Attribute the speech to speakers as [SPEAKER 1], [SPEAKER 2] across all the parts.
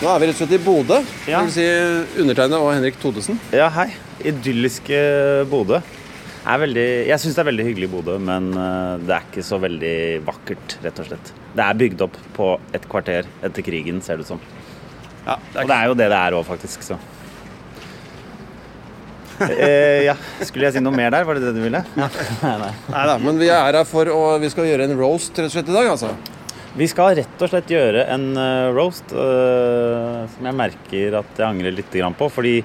[SPEAKER 1] Nå er vi rett og slett i Bodø.
[SPEAKER 2] Ja.
[SPEAKER 1] Si undertegnede og Henrik Todesen.
[SPEAKER 2] Ja, hei. Idylliske Bodø. Er veldig, jeg syns det er veldig hyggelig i Bodø, men eh, det er ikke så veldig vakkert, rett og slett. Det er bygd opp på et kvarter etter krigen, ser det ut som.
[SPEAKER 1] Ja,
[SPEAKER 2] Og det er jo det det er òg, faktisk. Så. eh, ja, skulle jeg si noe mer der? Var det det du ville? Nei, nei.
[SPEAKER 1] Neida, men vi er her for å Vi skal gjøre en roast rett og slett i dag, altså.
[SPEAKER 2] Vi skal rett og slett gjøre en eh, roast uh, som jeg merker at jeg angrer litt på. Fordi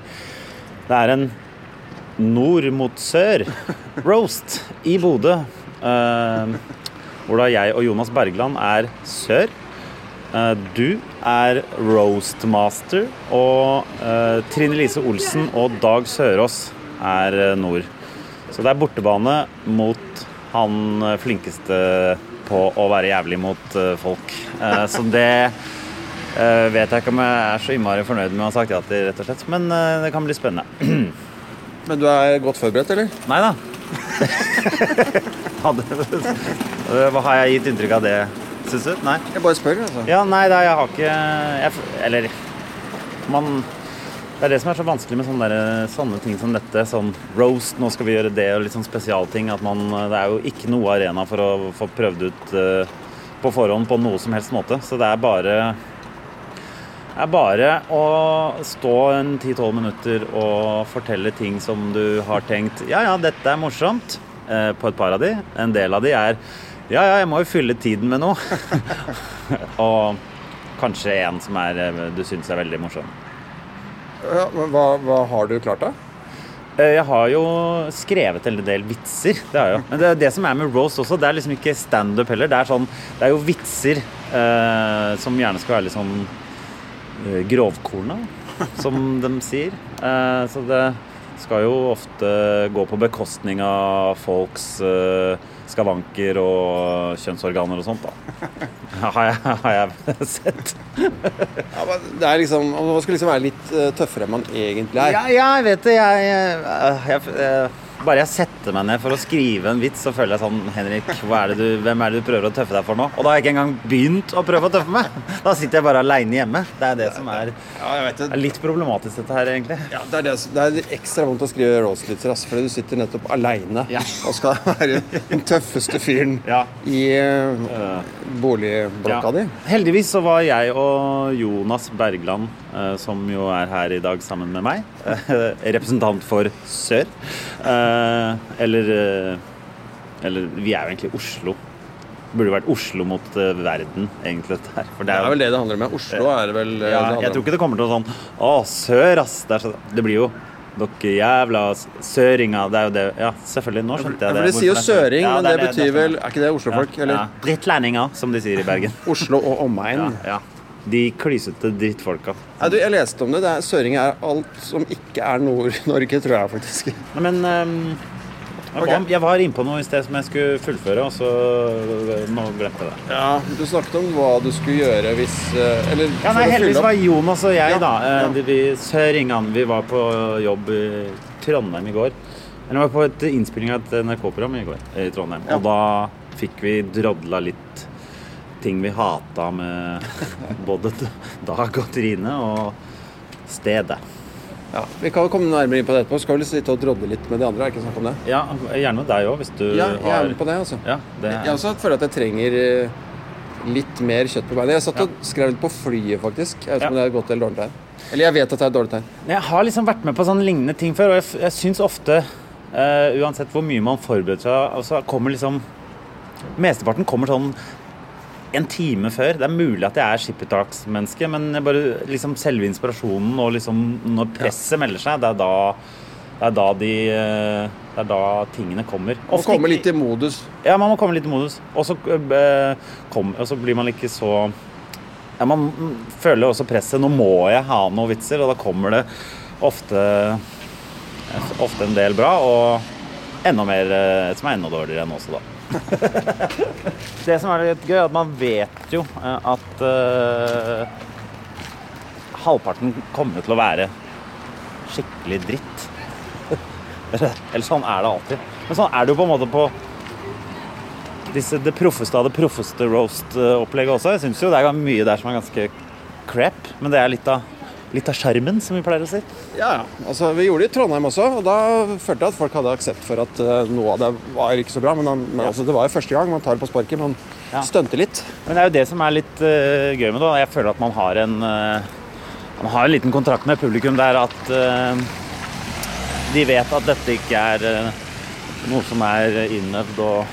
[SPEAKER 2] det er en nord mot sør-roast i Bodø. Uh, hvor da jeg og Jonas Bergland er sør. Uh, du er roastmaster, og Trine Lise Olsen og Dag Sørås er nord. Så det er bortebane mot han flinkeste på å være jævlig mot eh, folk. Eh, så det eh, vet jeg ikke om jeg er så innmari fornøyd med å ha sagt ja til, rett og slett. Men det kan bli spennende.
[SPEAKER 1] Men du er godt forberedt, eller?
[SPEAKER 2] Nei da. Hva har jeg gitt inntrykk av det, syns du? Nei?
[SPEAKER 1] Jeg bare spør, altså.
[SPEAKER 2] Ja, nei da, jeg har ikke jeg, Eller man Det er det som er så vanskelig med sånne, der, sånne ting som dette. Sånn roast, nå skal vi gjøre det, og litt sånn spesialting. At man Det er jo ikke noe arena for å få prøvd ut uh, på forhånd på noe som helst måte. Så det er bare det er bare å stå en 10-12 minutter og fortelle ting som du har tenkt Ja, ja, dette er morsomt. eh, På et par av de. En del av de er Ja, ja, jeg må jo fylle tiden med noe. og kanskje en som er, eh, du syns er veldig morsom.
[SPEAKER 1] Ja, men hva, hva har du klart, da?
[SPEAKER 2] Eh, Jeg har jo skrevet en del vitser. Det jeg jo. Men det er det som er med roast også. Det er liksom ikke standup heller. Det er, sånn, det er jo vitser eh, som gjerne skal være litt sånn eh, grovkorna, som de sier. Eh, så det skal jo ofte gå på bekostning av folks eh, skavanker og kjønnsorganer og sånt, da. Har jeg, har jeg sett.
[SPEAKER 1] Ja, men det er liksom, Man skal liksom være litt eh, tøffere enn man egentlig er.
[SPEAKER 2] Ja, ja, jeg vet det. Jeg, jeg, jeg, jeg, bare jeg setter meg ned for å skrive en vits, så føler jeg sånn Henrik, er du, hvem er det du prøver å tøffe deg for nå? Og da har jeg ikke engang begynt å prøve å tøffe meg. Da sitter jeg bare aleine hjemme. Det er det som er,
[SPEAKER 1] Ja, det.
[SPEAKER 2] er litt problematisk, dette her, egentlig.
[SPEAKER 1] Ja, det, er det, det er ekstra vondt å skrive roast-vitser, ass, fordi du sitter nettopp aleine
[SPEAKER 2] Ja.
[SPEAKER 1] og skal være den tøffeste fyren
[SPEAKER 2] Ja.
[SPEAKER 1] i eh, boligblokka di.
[SPEAKER 2] Heldigvis så var jeg og Jonas Bergland, eh, som jo er her i dag sammen med meg, eh, representant for Sør. Eh, eller eh, Eller vi er jo egentlig Oslo. Burde vært Oslo mot eh, verden, egentlig, dette her. For
[SPEAKER 1] Det er vel det det handler om. Oslo er vel eh,
[SPEAKER 2] ja,
[SPEAKER 1] det handler
[SPEAKER 2] jeg tror ikke det kommer til å sånn Å, sør, ass. Det, er så, det blir jo dere jævla søringa. Det er jo det Ja, selvfølgelig. Nå skjønte jeg det.
[SPEAKER 1] for De sier jo
[SPEAKER 2] det er-
[SPEAKER 1] søring,
[SPEAKER 2] Ja,
[SPEAKER 1] men det,
[SPEAKER 2] er
[SPEAKER 1] betyr vel Er ikke det oslofolk,
[SPEAKER 2] ja,
[SPEAKER 1] Eller
[SPEAKER 2] ja. Drittlendinger, som de sier i Bergen.
[SPEAKER 1] Oslo og omegn?
[SPEAKER 2] Ja, ja. De klysete drittfolka.
[SPEAKER 1] Ja, du, jeg leste om det. det er, søring er alt som ikke er Nord-Norge, tror jeg faktisk.
[SPEAKER 2] Nei, Men um, jeg,
[SPEAKER 1] okay.
[SPEAKER 2] var, jeg var innpå noe i sted som jeg skulle fullføre, og så øh, nå glemte jeg det.
[SPEAKER 1] Ja, Du snakket om hva du skulle gjøre hvis eh, Eller
[SPEAKER 2] Ja, nei, Heldigvis var. Jonas og jeg,
[SPEAKER 1] Ja,
[SPEAKER 2] da. eh,
[SPEAKER 1] ja.
[SPEAKER 2] Vi søringene. Vi var på jobb i Trondheim i går. Eller vi var på et innspilling av et NRK-program i går i Trondheim.
[SPEAKER 1] Ja.
[SPEAKER 2] Og da fikk vi drodla litt ting vi hata med både Dag og Trine og stedet.
[SPEAKER 1] Ja, vi kan jo komme nærmere inn på det etterpå. Skal vi sitte og drodle litt med de andre. er ikke snakk om det?
[SPEAKER 2] Ja, gjerne med deg òg, hvis du
[SPEAKER 1] Ja, jeg er
[SPEAKER 2] har
[SPEAKER 1] med på det, altså.
[SPEAKER 2] Ja, det
[SPEAKER 1] Jeg også føler at jeg trenger eh, litt mer kjøtt på beina. Jeg satt og skrev litt på flyet, faktisk. Jeg vet ikke
[SPEAKER 2] Ja.
[SPEAKER 1] om det er et godt eller dårlig tegn. Eller jeg vet at det er et dårlig tegn.
[SPEAKER 2] Jeg har liksom vært med på sånne lignende ting før, og jeg, jeg syns ofte, uh, uansett hvor mye man forbereder seg, så kommer liksom Mesteparten kommer sånn en time før. Det er mulig at jeg er skippertaksmenneske, men bare liksom selve inspirasjonen og liksom når presset melder seg, det er da det er da de eh, Det er da tingene kommer.
[SPEAKER 1] Man
[SPEAKER 2] Ofte
[SPEAKER 1] komme litt i modus.
[SPEAKER 2] ja, man må komme litt i modus. Og så, eh, kom, og så blir man ikke så ja, Man føler også presset. Nå må jeg ha noen vitser, og da kommer det ofte Ofte en del bra, og enda mer eh, som er enda dårligere enn også, da. Det som er litt gøy, er at man vet jo eh, at uh, halvparten kommer til å være skikkelig dritt. Eller sånn er det alltid. Men sånn er det jo på en måte på disse, det proffeste av det proffeste roast-opplegget også. Jeg syns jo det er mye der som er ganske crap, men det er litt av litt av sjarmen, som vi pleier å si.
[SPEAKER 1] Ja, ja. Altså, vi gjorde det i Trondheim også, og da følte jeg at folk hadde aksept for at uh, noe av det var ikke så bra. Men, men altså, det var jo første gang man tar på sparket. Man ja. stunter litt.
[SPEAKER 2] Men det er jo det som er litt uh, gøy med det. Jeg føler at man har en uh, Man har en liten kontrakt med publikum der at de vet at dette ikke er noe som er innøvd og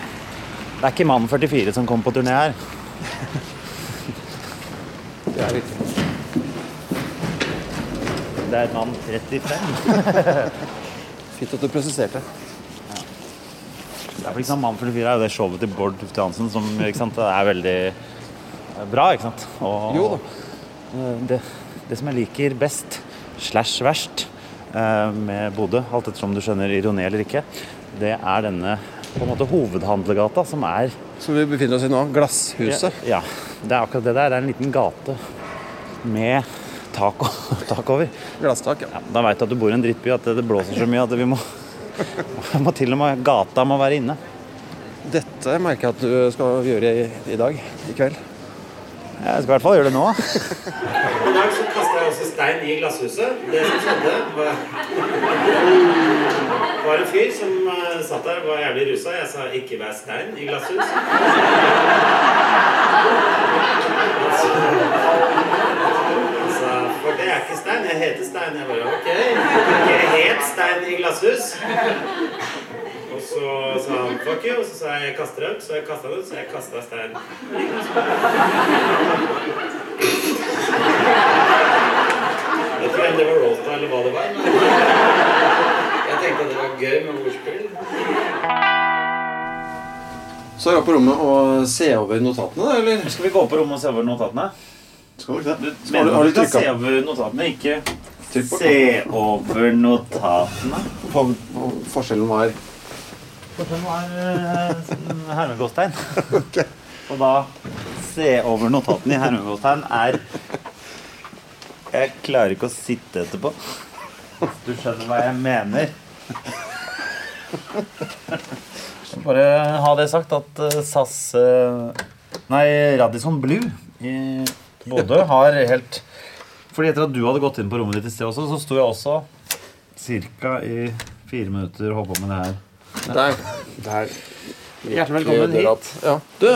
[SPEAKER 2] Det er ikke mann 44 som kommer på turné her.
[SPEAKER 1] det er riktig.
[SPEAKER 2] Det er mann 35.
[SPEAKER 1] Fint at du presiserte.
[SPEAKER 2] Ja. Det er liksom Mann 44 er jo det showet til Bård Tufte Hansen som sant, er veldig bra, ikke sant? Og,
[SPEAKER 1] jo da.
[SPEAKER 2] Det, det, som jeg liker best, slash verst, eh, med Bodø, alt ettersom du skjønner ironi eller ikke, det er denne på en måte hovedhandlegata som er
[SPEAKER 1] Som vi befinner oss i nå? Glasshuset?
[SPEAKER 2] Ja, ja. Det er akkurat det der. Det er en liten gate med tak, tak over.
[SPEAKER 1] Glasstak, ja.
[SPEAKER 2] ja da veit du at du bor i en drittby, at det blåser så mye at vi må, må til og med Gata må være inne.
[SPEAKER 1] Dette merker jeg at du skal gjøre i, i dag. I kveld.
[SPEAKER 2] Jeg skal i hvert fall gjøre det nå.
[SPEAKER 3] I dag så kasta jeg også stein i glasshuset. Det som skjedde, var, var en fyr som uh, satt der var jævlig rusa. Jeg sa 'ikke vær stein i glasshus'. For det er ikke Stein. Jeg heter Stein. Jeg bare OK. Jeg het Stein i glasshus. Og så sa han fuck you, og så sa jeg jeg kaster det ut. Så jeg kasta det ut, så jeg kasta Stein i glasshus. Jeg ikke om det var Rolta eller hva det var. Jeg tenkte at det var gøy med ordspill.
[SPEAKER 1] Så er jeg på rommet og se over notatene, da, eller?
[SPEAKER 2] Skal vi gå på rommet og se over notatene?
[SPEAKER 1] Skal vi ikke det?
[SPEAKER 2] Du mener du, du skal se over notatene, ikke se over notatene?
[SPEAKER 1] Forskjellen var
[SPEAKER 2] Forskjellen var uh, hermegåstein.
[SPEAKER 1] okay.
[SPEAKER 2] Og da se over notatene i hermegåstein er Jeg klarer ikke å sitte etterpå. Du skjønner hva jeg mener. Bare ha det sagt at uh, SAS uh, Nei, Radisson Blue i Bodø har helt Fordi etter at du hadde gått inn på rommet ditt i sted også, så sto jeg også ca. i fire minutter og holdt på med det her.
[SPEAKER 1] Der. Der.
[SPEAKER 2] Hjertelig velkommen hit.
[SPEAKER 1] Ja. Du,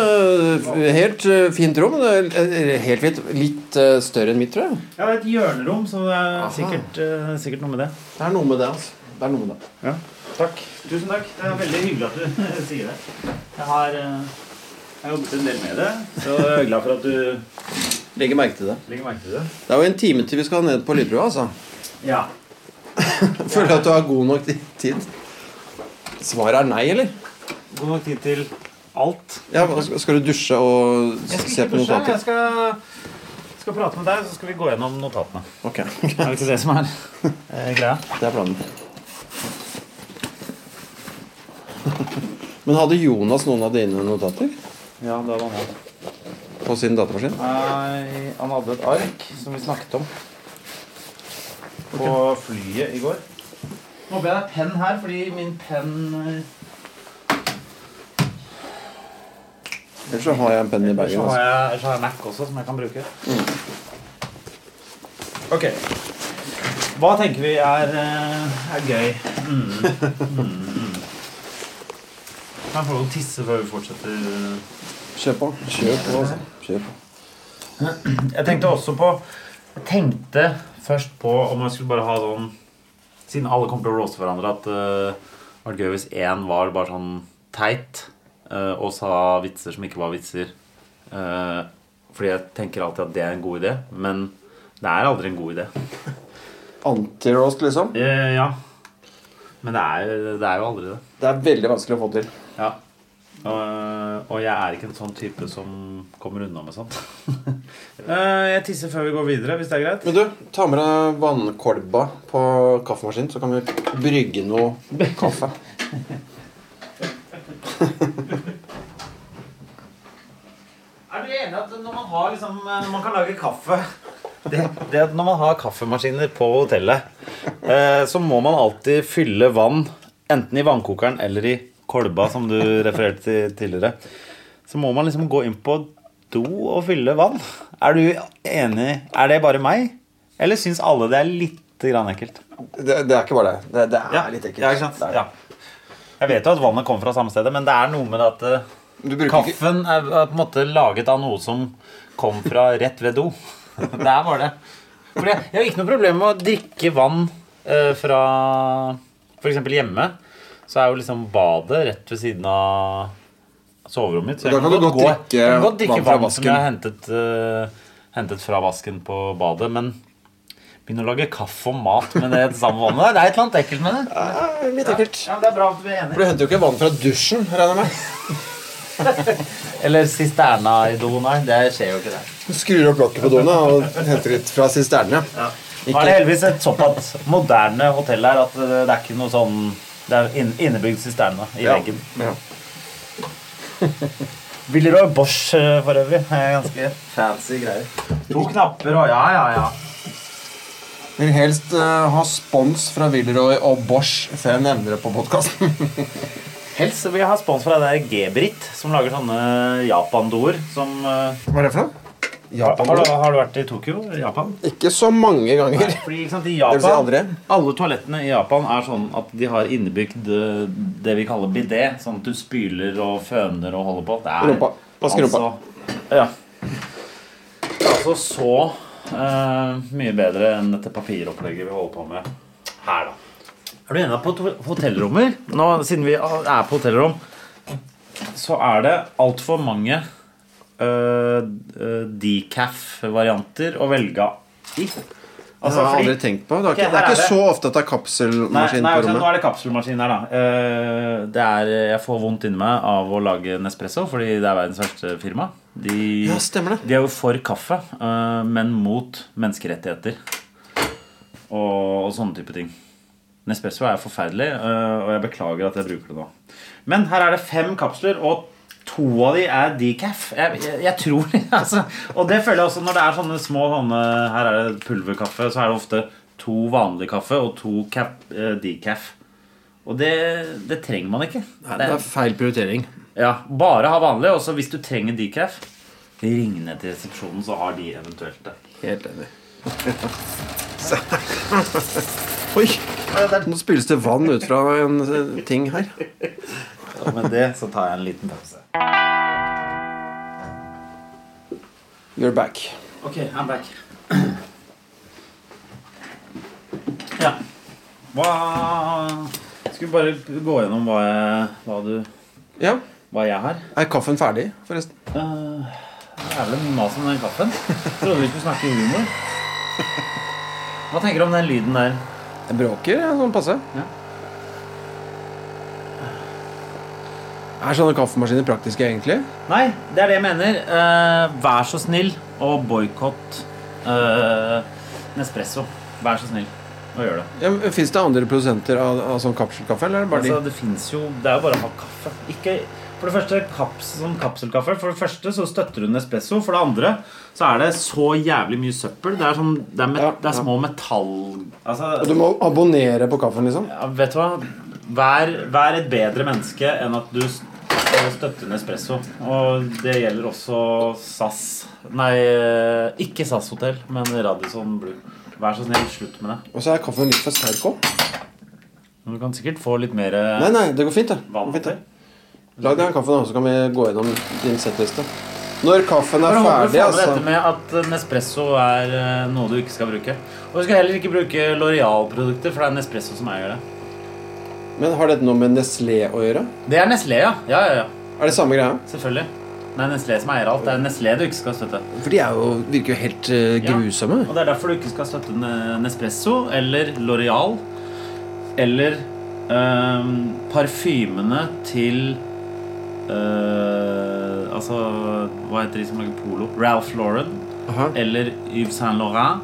[SPEAKER 1] helt uh, fint rom. Helt fint. Litt større enn mitt, tror jeg.
[SPEAKER 2] Ja, et hjørnerom, så det er sikkert, sikkert, noe med det.
[SPEAKER 1] Det er noe med det, altså. Det er noe med det.
[SPEAKER 2] Ja. Takk. Tusen takk. Det er veldig hyggelig at du sier det. Jeg har, jeg har jobbet en del med det, så jeg er glad for at du
[SPEAKER 1] Legger merke til det.
[SPEAKER 2] Legger merke til det.
[SPEAKER 1] Det er jo en time til vi skal ned på lydbrua, altså.
[SPEAKER 2] Ja.
[SPEAKER 1] Føler du at du har god nok tid? Svaret er nei, eller?
[SPEAKER 2] God nok tid til alt.
[SPEAKER 1] Ja, Skal du dusje og se på notater?
[SPEAKER 2] Jeg skal, skal prate med deg, så skal vi gå gjennom notatene.
[SPEAKER 1] Ok.
[SPEAKER 2] er det ikke det som er eh, greia?
[SPEAKER 1] Det er planen. Men hadde Jonas noen av dine notater?
[SPEAKER 2] Ja, det hadde han
[SPEAKER 1] på sin datamaskin?
[SPEAKER 2] Nei, han hadde et ark som vi snakket om på flyet i går. Nå ble det penn her, fordi min penn
[SPEAKER 1] Ellers så har jeg en penn i bagen.
[SPEAKER 2] Ellers så har jeg, har jeg Mac også, som jeg kan bruke. Mm. Ok. Hva tenker vi er, eh, er gøy? Mm. Mm. Kan jeg få lov til å tisse før vi fortsetter?
[SPEAKER 1] Kjør på. Kjør på. Altså. Kjør på.
[SPEAKER 2] Jeg tenkte også på Jeg tenkte først på om jeg skulle bare ha sånn Siden alle kommer til å roaste hverandre, at det uh, var gøy hvis én var bare sånn teit uh, og sa vitser som ikke var vitser. Uh, fordi jeg tenker alltid at det er en god idé, men det er aldri en god idé.
[SPEAKER 1] Anti-roast, liksom?
[SPEAKER 2] Ja. Men det er, det er jo aldri det.
[SPEAKER 1] Det er veldig vanskelig å få til.
[SPEAKER 2] Ja. Uh, og jeg er ikke en sånn type som kommer unna med sånt. uh, jeg tisser før vi går videre, hvis det er greit.
[SPEAKER 1] Men du, ta med deg vannkolba på kaffemaskinen, så kan vi brygge noe kaffe.
[SPEAKER 2] er du enig at når man har liksom Når man kan lage kaffe det, det at Når man har kaffemaskiner på hotellet, uh, så må man alltid fylle vann enten i vannkokeren eller i kolba, som du refererte til tidligere, så må man liksom gå inn på do og fylle vann. Er du enig? Er det bare meg? Eller syns alle det er litt grann ekkelt?
[SPEAKER 1] Det, det er ikke bare det. Det, det er litt ekkelt.
[SPEAKER 2] Ja, ikke sant? Ja. Jeg vet jo at vannet kommer fra samme stedet, men det er noe med at eh,
[SPEAKER 1] ikke
[SPEAKER 2] kaffen er, på en måte laget av noe som kom fra rett ved do. Det er bare det. For jeg, jeg har ikke noe problem med å drikke vann eh, fra f.eks. hjemme. Så er jo liksom badet rett ved siden av soverommet mitt. Så
[SPEAKER 1] Da kan du godt drikke
[SPEAKER 2] jeg kan godt drikke
[SPEAKER 1] vann fra
[SPEAKER 2] vann som jeg har hentet, uh, hentet fra vasken på badet. Men begynne å lage kaffe og mat med det samme vannet Det er et eller annet ekkelt med det.
[SPEAKER 1] Ja, litt ekkelt.
[SPEAKER 2] Ja, det er bra at vi er
[SPEAKER 1] For du henter jo ikke vann fra dusjen, regner jeg med.
[SPEAKER 2] Eller sisterna i doen her. Det skjer jo ikke det.
[SPEAKER 1] Du skrur opp lokket på doen og henter litt fra sisternene.
[SPEAKER 2] Nå er det heldigvis et såpass moderne hotell her at det er ikke noe sånn Det er inn- innebygd sisterne i
[SPEAKER 1] Ja.
[SPEAKER 2] veggen.
[SPEAKER 1] Ja.
[SPEAKER 2] Villeroy Bosch eh, for øvrig. Ganske fancy greier. To knapper og ja, ja, ja.
[SPEAKER 1] Vil helst uh, ha spons fra Willeroy og Bosch før jeg nevner det på podkasten.
[SPEAKER 2] Helst vil jeg ha spons fra det der G-Brit, som lager sånne Japan-doer som uh...
[SPEAKER 1] Hva er det for noe?
[SPEAKER 2] Har, har, du, har du vært i Tokyo? Japan?
[SPEAKER 1] Ikke så mange ganger.
[SPEAKER 2] Nei, fordi sant, i
[SPEAKER 1] Det si.
[SPEAKER 2] Alle toalettene i Japan er sånn at de har innebygd eh, det vi kaller bidé. Sånn at du spyler og føner og holder på. Det er
[SPEAKER 1] Rumpa. Vask rumpa.
[SPEAKER 2] Altså, ja. Altså så uh, mye bedre enn dette papiropplegget vi holder på med her, da. Er du enig på hotellrommer Nå, Siden vi er på hotellrom, så er det altfor mange uh, decaf-varianter å velge i.
[SPEAKER 1] Har jeg aldri tenkt på. Det er ikke, det er ikke så ofte at det er kapselmaskin
[SPEAKER 2] nei
[SPEAKER 1] på
[SPEAKER 2] rommet. nå er det kapselmaskin her, da. Eh, Det er, jeg får vondt inni meg av å lage Nespresso, fordi det er verdens verste firma. De,
[SPEAKER 1] Ja, stemmer det.
[SPEAKER 2] de er jo for kaffe, eh, men mot menneskerettigheter. Og, og sånne type ting. Nespresso er forferdelig, eh, og jeg beklager at jeg bruker det nå. Men her er det fem kapsler, og to av de er decaf. Jeg, jeg, jeg tror det, altså. Og det føler jeg også når det er sånne små sånne Her er det pulverkaffe, så er det ofte to vanlig kaffe og to cap, eh, decaf. Og det, det trenger man ikke.
[SPEAKER 1] Nei, det er feil prioritering.
[SPEAKER 2] Ja, Bare ha vanlig, og så hvis du trenger decaf, ring ned til resepsjonen, så har de eventuelt det.
[SPEAKER 1] Helt enig. Oi! Nå spyles det vann ut fra en eh, ting her.
[SPEAKER 2] Og med det så tar jeg en liten pause.
[SPEAKER 1] You're back.
[SPEAKER 2] Ok, I'm back. Ja. Hva Skal vi bare gå gjennom hva, jeg, hva, du,
[SPEAKER 1] Ja.
[SPEAKER 2] hva jeg har?
[SPEAKER 1] Er kaffen ferdig, forresten?
[SPEAKER 2] Uh, det er vel mye mas om den kaffen. Trodde vi skulle snakke humor. Hva tenker du om den lyden der?
[SPEAKER 1] Den bråker, ja, sånn passe.
[SPEAKER 2] Ja.
[SPEAKER 1] Er sånne kaffemaskiner praktiske, egentlig?
[SPEAKER 2] Nei, det er det jeg mener. Uh, vær så snill og boikott uh, Nespresso. Vær så snill og gjør det.
[SPEAKER 1] Ja, Fins det andre produsenter av, av sånn kapselkaffe, eller er det bare
[SPEAKER 2] Altså, det finnes jo Det er jo bare å ha kaffe. Ikke, for det første kaps, sånn kapselkaffe. For det første så støtter du Nespresso. For det andre så er det så jævlig mye søppel. Det er, sånn, det er, met,
[SPEAKER 1] Ja,
[SPEAKER 2] det er små metall... Altså.
[SPEAKER 1] Og du må abonnere på kaffen, liksom?
[SPEAKER 2] ja, vet du hva? Vær, vær et bedre menneske enn at du s- støtter Nespresso. Og det gjelder også SAS. Nei, eh, ikke SAS hotell, men Radisson Blue. Vær så snill, slutt med det.
[SPEAKER 1] Og så er kaffen litt for sterk òg.
[SPEAKER 2] Du kan sikkert få litt mer
[SPEAKER 1] Nei, nei, det går fint, det.
[SPEAKER 2] vann
[SPEAKER 1] fint, det. Lag deg en kaffe, nå, så kan vi gå gjennom din settliste. Når kaffen er ferdig, altså
[SPEAKER 2] dette med at Nespresso er eh, noe du ikke skal bruke. Og du skal heller ikke bruke L'Oreal-produkter, for det er Nespresso som eier det.
[SPEAKER 1] Men har dette noe med Nestlé å gjøre?
[SPEAKER 2] Det er Nestlé, ja. Ja, ja, ja.
[SPEAKER 1] Er det samme greia?
[SPEAKER 2] Selvfølgelig. Det er Nestlé som eier alt. Det er Nestlé du ikke skal støtte.
[SPEAKER 1] For de jo, virker jo helt
[SPEAKER 2] Ja.
[SPEAKER 1] grusomme.
[SPEAKER 2] Og det er derfor du ikke skal støtte Nespresso eller L'Oreal eller ehm, parfymene til uh, Altså, hva heter de som lager polo? Ralph Lauren
[SPEAKER 1] Aha.
[SPEAKER 2] eller Yves Saint Laurent.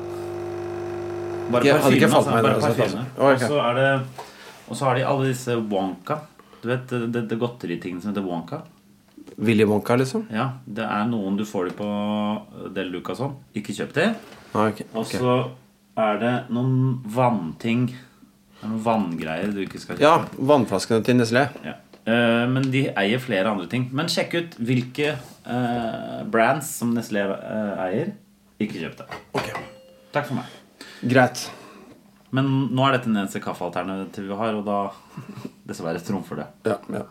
[SPEAKER 2] Bare parfymene,
[SPEAKER 1] Altså,
[SPEAKER 2] bare
[SPEAKER 1] altså,
[SPEAKER 2] parfymene.
[SPEAKER 1] altså. Ok.
[SPEAKER 2] Og så er det Og så har de alle disse Wonka. Du vet det, det, det godteritingene som heter Wonka?
[SPEAKER 1] Willy Wonka, liksom?
[SPEAKER 2] Ja, det er noen du får de på Del Luca sånn. Ikke kjøp det.
[SPEAKER 1] Ah, okay.
[SPEAKER 2] Og så er det noen vannting. Det er noen vanngreier du ikke skal kjøpe.
[SPEAKER 1] Ja, vannflaskene til Nestlé.
[SPEAKER 2] Ja. Uh, men de eier flere andre ting. Men sjekk ut hvilke uh, brands som Nestlé uh, eier. Ikke kjøp det.
[SPEAKER 1] Okay.
[SPEAKER 2] Takk for meg.
[SPEAKER 1] Greit.
[SPEAKER 2] Men nå er dette den eneste kaffealternativet vi har, og da dessverre trumfer det.
[SPEAKER 1] Ja, ja.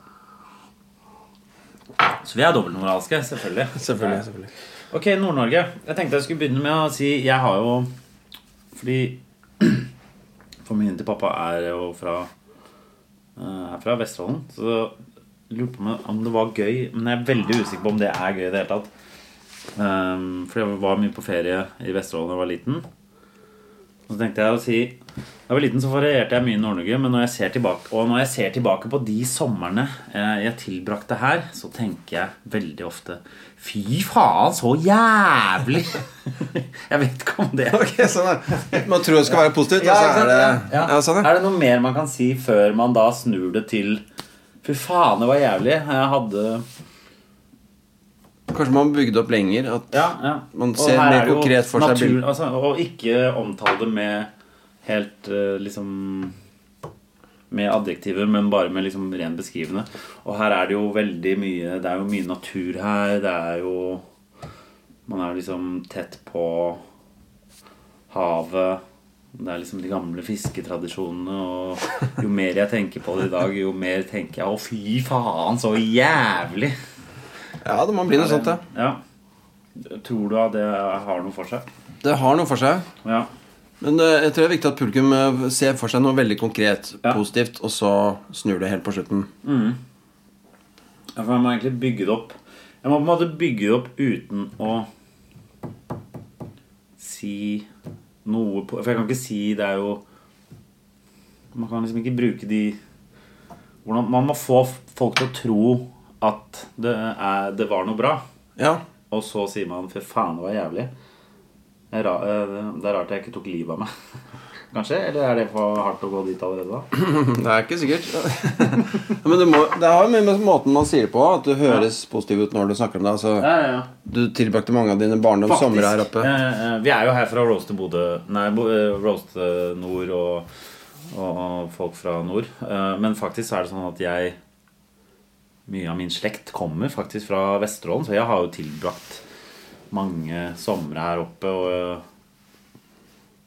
[SPEAKER 2] Så vi er dobbeltmoralske, selvfølgelig.
[SPEAKER 1] Selvfølgelig. selvfølgelig.
[SPEAKER 2] Ok, Nord-Norge. Jeg tenkte jeg skulle begynne med å si Jeg har jo Fordi familien til pappa er jo fra er fra Vesterålen. Så lurer på om- om det var gøy. Men jeg er veldig usikker på om det er gøy i det hele tatt. Um, for jeg var mye på ferie i Vesterålen da jeg var liten. Og så tenkte jeg å si Da jeg var liten så varierte jeg mye i Nord-Norge, men når jeg ser tilbake, og når jeg ser tilbake på de somrene eh, jeg tilbrakte her, så tenker jeg veldig ofte Fy faen, så jævlig! jeg vet ikke om det
[SPEAKER 1] okay, sånn er Man tror det skal være positivt, og så er det
[SPEAKER 2] Ja.
[SPEAKER 1] Ja, sånn, er.
[SPEAKER 2] Er det noe mer man kan si før man da snur det til Fy faen, det var jævlig. Jeg hadde
[SPEAKER 1] Kanskje man bygde opp lenger. At
[SPEAKER 2] Ja, ja.
[SPEAKER 1] Man ser mer
[SPEAKER 2] er
[SPEAKER 1] konkret for seg
[SPEAKER 2] natur-
[SPEAKER 1] bildet.
[SPEAKER 2] Altså, og ikke omtale det med helt eh, liksom Med adjektiver, men bare med liksom ren beskrivende. Og her er det jo veldig mye Det er jo mye natur her. Det er jo Man er liksom tett på havet. Det er liksom de gamle fisketradisjonene. Og jo mer jeg tenker på det i dag, jo mer tenker jeg Å, fy faen, så jævlig!
[SPEAKER 1] Ja, det må bli noe sånt, ja.
[SPEAKER 2] Ja. Tror du at det har noe for seg?
[SPEAKER 1] Det har noe for seg.
[SPEAKER 2] Ja.
[SPEAKER 1] Men eh, jeg tror det er viktig at publikum eh, ser for seg noe veldig konkret,
[SPEAKER 2] Ja.
[SPEAKER 1] positivt, og så snur det helt på slutten.
[SPEAKER 2] Ja, for jeg må egentlig bygge det opp Jeg må på en måte bygge det opp uten å si noe på For jeg kan ikke si det er jo Man kan liksom ikke bruke de hvordan, Man må få folk til å tro at det, er, det var noe bra.
[SPEAKER 1] Ja.
[SPEAKER 2] Og så sier man 'fy faen, det var jævlig'. Det er, rart jeg ikke tok livet av meg. Kanskje? Eller er det for hardt å gå dit allerede da?
[SPEAKER 1] Det er ikke sikkert. Men det, må, det har jo mye med måten man sier det på, at du høres positiv ut når du snakker om det. Altså,
[SPEAKER 2] Ja, ja, ja.
[SPEAKER 1] du tilbrakte mange av dine barndoms somre her oppe.
[SPEAKER 2] Vi er jo her fra Roast til Bodø Nei, eh, Roast eh, Nord og, og, folk fra nord. Eh, men faktisk er det sånn at jeg Mye av min slekt kommer faktisk fra Vesterålen, så jeg har jo tilbrakt mange somre her oppe. Og,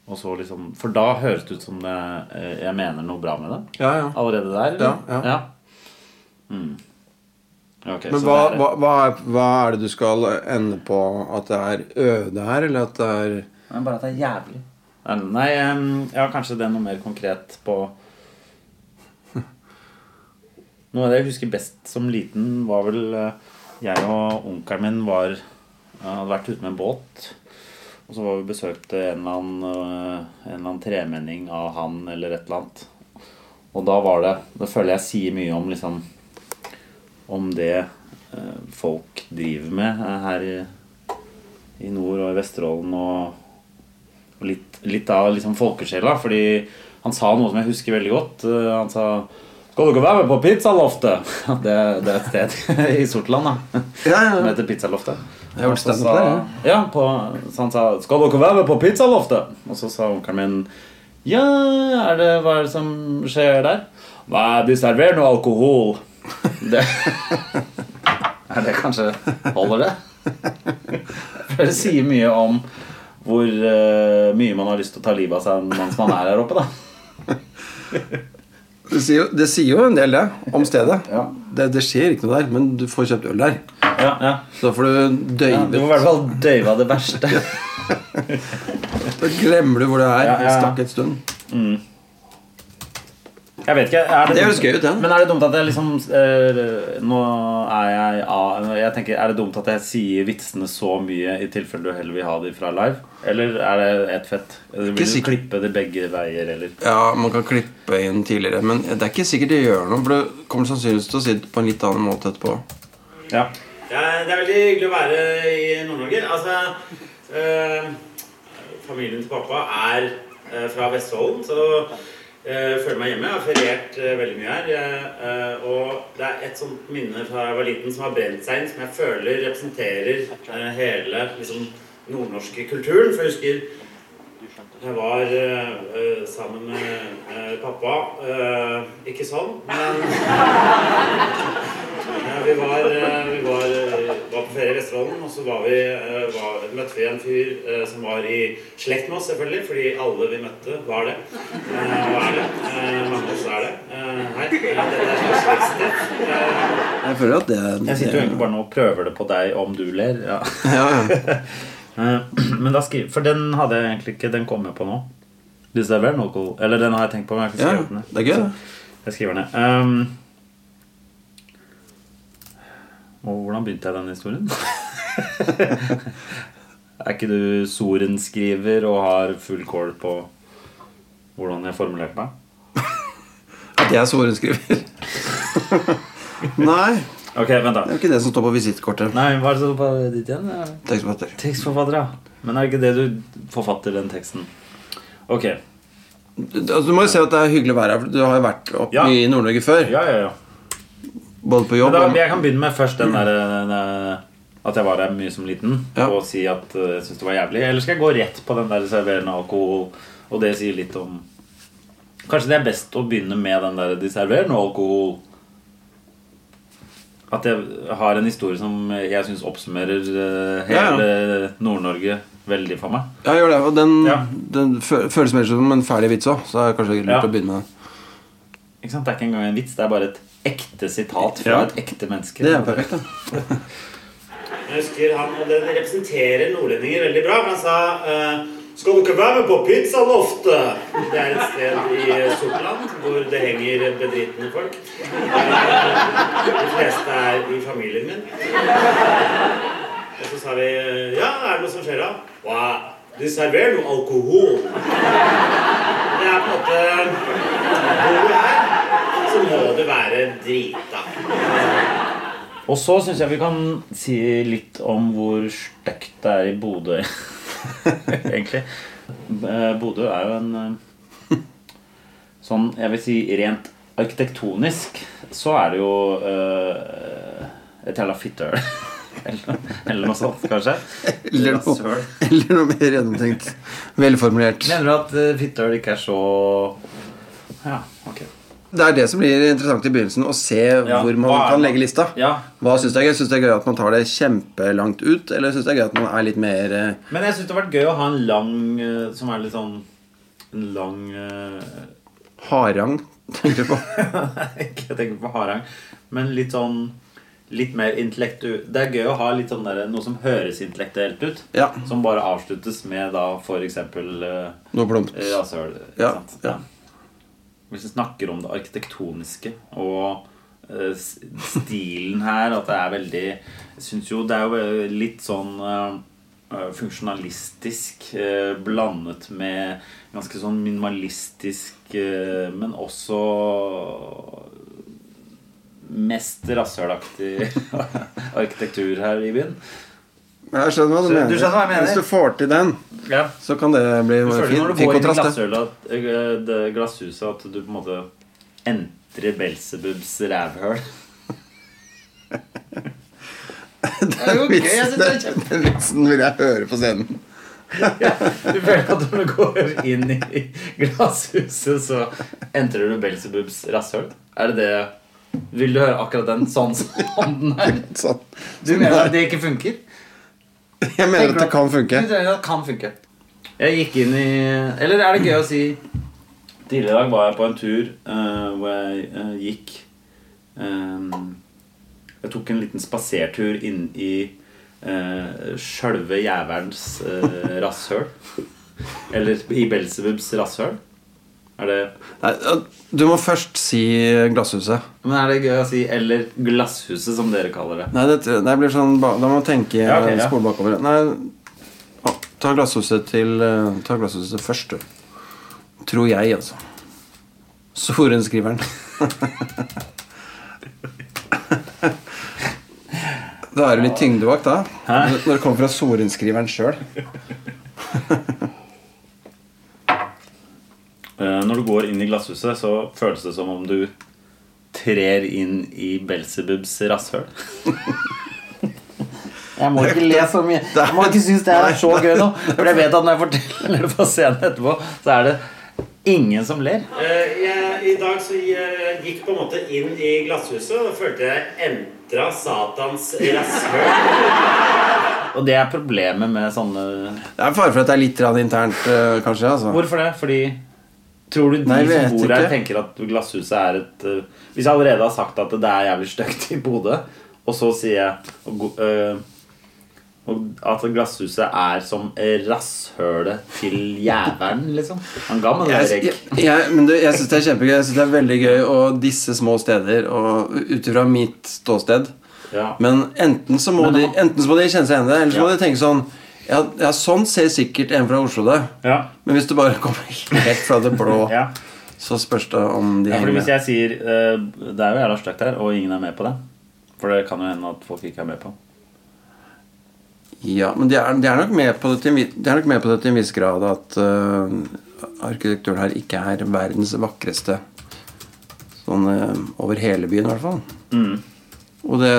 [SPEAKER 2] og så liksom For da høres det ut som det, eh, jeg mener noe bra med det.
[SPEAKER 1] Ja, ja.
[SPEAKER 2] Allerede der? eller?
[SPEAKER 1] Ja, ja.
[SPEAKER 2] Mm. Okay,
[SPEAKER 1] Men hva,
[SPEAKER 2] er-
[SPEAKER 1] hva, hva, er, hva er det du skal ende på? At det er øde her, eller at det er
[SPEAKER 2] bare at det er jævlig. Nei, ja, kanskje det er noe mer konkret på Noe av det jeg husker best som liten, var vel eh, Jeg og onkelen min var eh, hadde vært ute med en båt. Og så var vi besøkte en eller annen, eh, en eller annen tremenning av han eller et eller annet. Og da var det Det føler jeg sier mye om liksom Om det folk driver med her i, i nord og i Vesterålen og og litt, litt av liksom folkesjela, fordi han sa noe som jeg husker veldig godt. Han sa 'Skal dere være med på Pizzaloftet?' Det, det er et sted i Sortland da
[SPEAKER 1] Ja, ja,
[SPEAKER 2] som heter Pizzaloftet.
[SPEAKER 1] Jeg har standup der,
[SPEAKER 2] ja. Ja, på, så han sa 'Skal dere være med på Pizzaloftet?' Og så sa onkelen min 'Ja, er det, hva er det som skjer der?' 'Nei, de serverer noe alkohol'. Det Er det kanskje Holder det? For det sier mye om hvor uh, mye man har lyst til å ta livet av seg mens man er her oppe, da.
[SPEAKER 1] Det sier, jo, det sier jo en del, det, om stedet.
[SPEAKER 2] Ja.
[SPEAKER 1] Det, det skjer ikke noe der, men du får kjøpt øl der.
[SPEAKER 2] Ja, ja.
[SPEAKER 1] Så får du
[SPEAKER 2] ja du
[SPEAKER 1] får
[SPEAKER 2] må i hvert fall døyve av det verste.
[SPEAKER 1] Da glemmer du hvor det er.
[SPEAKER 2] Ja, ja.
[SPEAKER 1] Stakk et stund.
[SPEAKER 2] Jeg vet ikke, er det,
[SPEAKER 1] Det høres gøy ut, den.
[SPEAKER 2] Men er det dumt at jeg liksom eh, Nå er jeg av Jeg tenker, Er det dumt at jeg sier vitsene så mye i tilfelle du heller vil ha de fra live? Eller er det ett fett? Eller Vil du klippe det begge veier, eller?
[SPEAKER 1] Ja, man kan klippe inn tidligere, men det er ikke sikkert det gjør noe. For det kommer sannsynligvis til å si det på en litt annen måte etterpå.
[SPEAKER 2] Ja.
[SPEAKER 3] Det er, det er veldig hyggelig å være i Nord-Norge. Altså, eh, familien til pappa er eh, fra Vestfolden, så eh, føler meg hjemme. Jeg har feriert eh, veldig mye her. Eh, og det er et sånt minne fra jeg var liten som har brent seg inn, som jeg føler representerer hele liksom, nordnorske kulturen. For jeg husker Jeg var sammen med pappa. Ikke sånn, men vi var, vi var, ferie i Vesterålen, og så var vi, eh, var, møtte vi en fyr eh, som var i slekt med oss, selvfølgelig, fordi alle vi møtte, var det. Eh, og er det. Eh, mange av oss er det. Hei, eh, dette er. Eh,
[SPEAKER 1] Jeg føler at det
[SPEAKER 2] Jeg sitter jo egentlig bare nå og prøver det på deg om du ler. Ja.
[SPEAKER 1] ja, ja.
[SPEAKER 2] Men da skriver, For den hadde jeg egentlig ikke Den kom jeg på nå. Eller den har jeg tenkt på, men jeg har ikke
[SPEAKER 1] ja,
[SPEAKER 2] den ned.
[SPEAKER 1] det er gøy, det.
[SPEAKER 2] Jeg skriver den ned. Um, og hvordan begynte jeg den historien? er ikke du sorenskriver og har full kål på hvordan jeg formulerte meg?
[SPEAKER 1] At jeg er sorenskriver. Nei,
[SPEAKER 2] Ok, vent, da.
[SPEAKER 1] det er jo ikke det som står på visittkortet.
[SPEAKER 2] Nei, hva er det som står på ditt igjen?
[SPEAKER 1] Tekstforfatter.
[SPEAKER 2] Tekstforfatter, ja. Men er det ikke det du forfatter den teksten? Ok.
[SPEAKER 1] Du, altså, du må jo se at det er hyggelig å være her. Du har jo vært oppe
[SPEAKER 2] Ja.
[SPEAKER 1] i Nord-Norge før.
[SPEAKER 2] Ja, ja, ja.
[SPEAKER 1] Både på jobb
[SPEAKER 2] da, jeg kan begynne med først den der den, eh, At jeg var der mye som liten
[SPEAKER 1] Ja.
[SPEAKER 2] og si at eh, jeg syns det var jævlig. Eller skal jeg gå rett på den der serverende alkohol, og det sier litt om Kanskje det er best å begynne med den der de serverer noe alkohol. At jeg har en historie som jeg syns oppsummerer hele
[SPEAKER 1] Ja,
[SPEAKER 2] hele Nord-Norge veldig for meg.
[SPEAKER 1] Ja, gjør det. Og den,
[SPEAKER 2] Ja.
[SPEAKER 1] den føles mer som en ferdig vits òg, så er det kanskje lurt
[SPEAKER 2] Ja.
[SPEAKER 1] å begynne med den.
[SPEAKER 2] Ikke sant? Det er ikke engang en vits, det er bare et ekte sitat fra
[SPEAKER 1] Ja.
[SPEAKER 2] et ekte menneske.
[SPEAKER 1] Det er perfekt, da.
[SPEAKER 3] Jeg husker han, og det representerer nordlendinger veldig bra. Men han sa skal Skal ikke være med på Pizzaloftet? Det er et sted i Sortland hvor det henger bedritne folk. Eh, De fleste er i familien min. Og så sa vi Ja, er det noe som skjer da? Wow, de serverer noe alkohol. Det er på en måte Bor her, så må du være drita.
[SPEAKER 2] Og så syns jeg vi kan si litt om hvor stygt det er i Bodø, egentlig. Eh, Bodø er jo en eh, Sånn, jeg vil si rent arkitektonisk så er det jo uh, et jævla fittøl. eller, eller noe sånt, kanskje.
[SPEAKER 1] Eller noe, eller noe mer gjennomtenkt. Velformulert.
[SPEAKER 2] Mener du at uh, ikke er så Ja, ok.
[SPEAKER 1] Det er det som blir interessant i begynnelsen, å se
[SPEAKER 2] Ja,
[SPEAKER 1] hvor man kan legge lista.
[SPEAKER 2] Ja,
[SPEAKER 1] Hva syns du er gøy? Syns du det er gøy at man tar det kjempelangt ut, eller syns du det er gøy at man er litt mer eh,
[SPEAKER 2] Men jeg syns det har vært gøy å ha en lang eh, Som er litt sånn En lang eh,
[SPEAKER 1] harang, tenker du på?
[SPEAKER 2] Ikke jeg tenker på harang, men litt sånn Litt mer intellektu... Det er gøy å ha litt sånn der, noe som høres intellektuelt ut.
[SPEAKER 1] Ja.
[SPEAKER 2] Som bare avsluttes med da eksempel uh,
[SPEAKER 1] Noe plumpt.
[SPEAKER 2] rasshøl. ikke
[SPEAKER 1] Ja, ja.
[SPEAKER 2] Hvis vi snakker om det arkitektoniske og uh, stilen her, at det er veldig Jeg syns jo det er jo litt sånn eh, eh, funksjonalistisk eh, blandet med ganske sånn minimalistisk, eh, men også mest rasshølaktig arkitektur her i byen.
[SPEAKER 1] Jeg skjønner hva du
[SPEAKER 2] Så-
[SPEAKER 1] mener.
[SPEAKER 2] du skjønner hva jeg mener?
[SPEAKER 1] Hvis du får til den,
[SPEAKER 2] Ja.
[SPEAKER 1] så kan det bli
[SPEAKER 2] Du føler
[SPEAKER 1] fin,
[SPEAKER 2] når du
[SPEAKER 1] fin
[SPEAKER 2] går inn i
[SPEAKER 1] kontrast.
[SPEAKER 2] eh, glasshuset, at du på en måte entrer Belsebubs rævhøl.
[SPEAKER 1] Den
[SPEAKER 2] jeg
[SPEAKER 1] vitsen,
[SPEAKER 2] er
[SPEAKER 1] den, den vitsen vil jeg høre på scenen.
[SPEAKER 2] Du føler at når du går inn i glasshuset, så entrer du Belsebubs rasshøl. Er det det Vil du høre akkurat den sånn som den er?
[SPEAKER 1] Sånn.
[SPEAKER 2] Du mener at det ikke funker?
[SPEAKER 1] Jeg mener at det kan funke.
[SPEAKER 2] Du mener at det kan funke. Jeg gikk inn i Eller er det gøy å si Tidligere i dag var jeg på en tur uh, hvor jeg uh, gikk um, Jeg tok en liten spasertur inn i uh, sjølve jævelens uh, rasshøl. Eller i Belsebubs rasshøl. Er det
[SPEAKER 1] Nei, du må først si Glasshuset.
[SPEAKER 2] Men er det gøy å si 'eller Glasshuset', som dere kaller det?
[SPEAKER 1] Nei, det, det blir sånn Da må man tenke
[SPEAKER 2] Ja, okay, ja.
[SPEAKER 1] spole bakover. Nei, å, ta Glasshuset til Ta Glasshuset først, du. Tror jeg, altså. Sorenskriveren. Da er det litt tyngde bak, da.
[SPEAKER 2] Hæ?
[SPEAKER 1] Når det kommer fra sorenskriveren sjøl.
[SPEAKER 2] Eh, Når du går inn i glasshuset, så føles det som om du trer inn i Belsebubs rasshøl. Jeg må ikke le så mye. Jeg må ikke synes det er så gøy nå. For jeg vet at når jeg forteller det på scenen etterpå, så er det ingen som ler.
[SPEAKER 3] Eh, jeg, I dag så jeg gikk på en måte inn i glasshuset og følte jeg entra Satans rasshøl.
[SPEAKER 2] Og det er problemet med sånne
[SPEAKER 1] Det er fare for at det er litt grann internt, eh, kanskje. altså
[SPEAKER 2] Hvorfor det? Fordi Tror du de
[SPEAKER 1] Nei,
[SPEAKER 2] som bor her, tenker at glasshuset er et uh, Hvis jeg allerede har sagt at det er jævlig stygt i Bodø, og så sier jeg og, og at glasshuset er som rasshølet til jævelen, liksom. Han ga meg det regg.
[SPEAKER 1] jeg, jeg, men det, jeg syns det er kjempegøy. Jeg synes det er veldig gøy å disse små steder og ut ifra mitt ståsted.
[SPEAKER 2] Ja.
[SPEAKER 1] Men enten så må,
[SPEAKER 2] Men
[SPEAKER 1] de, enten så må de kjenne seg igjen i det, eller så må de tenke sånn ja, ja, sånn ser sikkert en fra Oslo det.
[SPEAKER 2] Ja.
[SPEAKER 1] Men hvis du bare kommer helt fra det blå,
[SPEAKER 2] ja.
[SPEAKER 1] så spørs det om de
[SPEAKER 2] Ja,
[SPEAKER 1] henger
[SPEAKER 2] hvis jeg sier uh, Det er jo jævla stygt her, og ingen er med på det For det kan jo hende at folk ikke er med på
[SPEAKER 1] Ja, men de er, de er nok med på det til, de er nok med på det til en viss grad at uh, arkitekturen her ikke er verdens vakreste. Sånn uh, over hele byen, i hvert fall.
[SPEAKER 2] Mm.
[SPEAKER 1] Og det